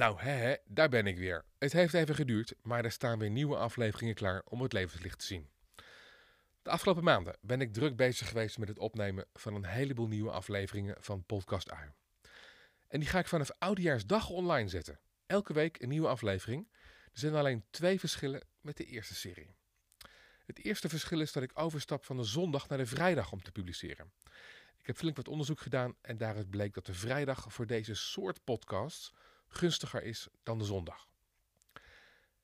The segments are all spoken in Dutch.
Nou, hè, daar ben ik weer. Het heeft even geduurd, maar er staan weer nieuwe afleveringen klaar om het levenslicht te zien. De afgelopen maanden ben ik druk bezig geweest met het opnemen van een heleboel nieuwe afleveringen van Podcast Ui. En die ga ik vanaf Oudejaarsdag online zetten. Elke week een nieuwe aflevering. Er zijn alleen twee verschillen met de eerste serie. Het eerste verschil is dat ik overstap van de zondag naar de vrijdag om te publiceren. Ik heb flink wat onderzoek gedaan en daaruit bleek dat de vrijdag voor deze soort podcasts gunstiger is dan de zondag.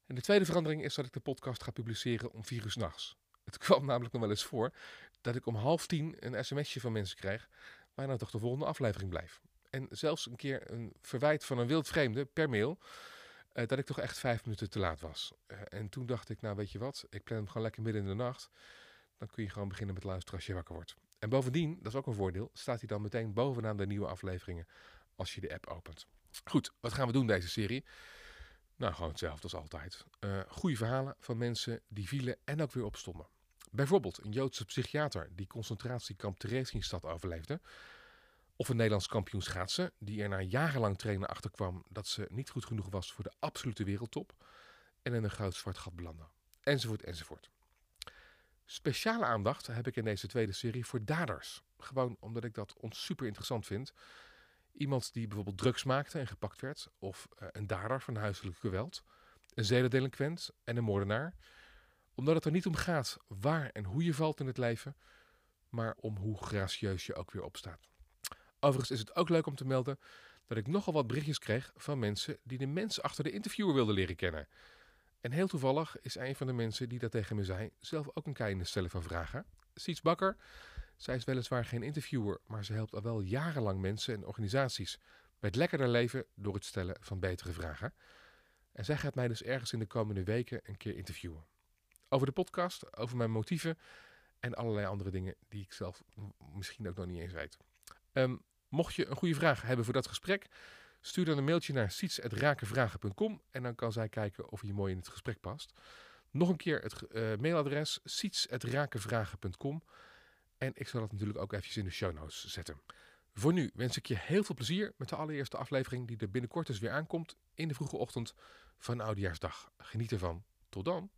En de tweede verandering is dat ik de podcast ga publiceren om vier uur s'nachts. Het kwam namelijk nog wel eens voor dat ik om half tien een sms'je van mensen krijg waar nou toch de volgende aflevering blijft. En zelfs een keer een verwijt van een wildvreemde per mail eh, dat ik toch echt vijf minuten te laat was. Eh, en toen dacht ik, nou weet je wat, ik plan hem gewoon lekker midden in de nacht. Dan kun je gewoon beginnen met luisteren als je wakker wordt. En bovendien, dat is ook een voordeel, staat hij dan meteen bovenaan de nieuwe afleveringen als je de app opent. Goed, wat gaan we doen deze serie? Nou, gewoon hetzelfde als altijd. Uh, goede verhalen van mensen die vielen en ook weer opstonden. Bijvoorbeeld een Joodse psychiater die concentratiekamp Theresienstad overleefde. Of een Nederlands kampioen schaatsen die er na jarenlang trainen achterkwam dat ze niet goed genoeg was voor de absolute wereldtop. En in een groot zwart gat belandde. Enzovoort, enzovoort. Speciale aandacht heb ik in deze tweede serie voor daders. Gewoon omdat ik dat ons super interessant vind. Iemand die bijvoorbeeld drugs maakte en gepakt werd, of uh, een dader van huiselijk geweld, een zedendelinquent en een moordenaar. Omdat het er niet om gaat waar en hoe je valt in het leven, maar om hoe gracieus je ook weer opstaat. Overigens is het ook leuk om te melden dat ik nogal wat berichtjes kreeg van mensen die de mensen achter de interviewer wilden leren kennen. En heel toevallig is een van de mensen die dat tegen me zei zelf ook een kei in stellen van vragen. Siets Bakker. Zij is weliswaar geen interviewer, maar ze helpt al wel jarenlang mensen en organisaties met lekkerder leven door het stellen van betere vragen. En zij gaat mij dus ergens in de komende weken een keer interviewen. Over de podcast, over mijn motieven en allerlei andere dingen die ik zelf misschien ook nog niet eens weet. Um, mocht je een goede vraag hebben voor dat gesprek, stuur dan een mailtje naar siets.rakenvragen.com en dan kan zij kijken of je mooi in het gesprek past. Nog een keer het uh, mailadres siets.rakenvragen.com en ik zal dat natuurlijk ook eventjes in de show notes zetten. Voor nu wens ik je heel veel plezier met de allereerste aflevering die er binnenkort dus weer aankomt in de vroege ochtend van Oudejaarsdag. Geniet ervan. Tot dan.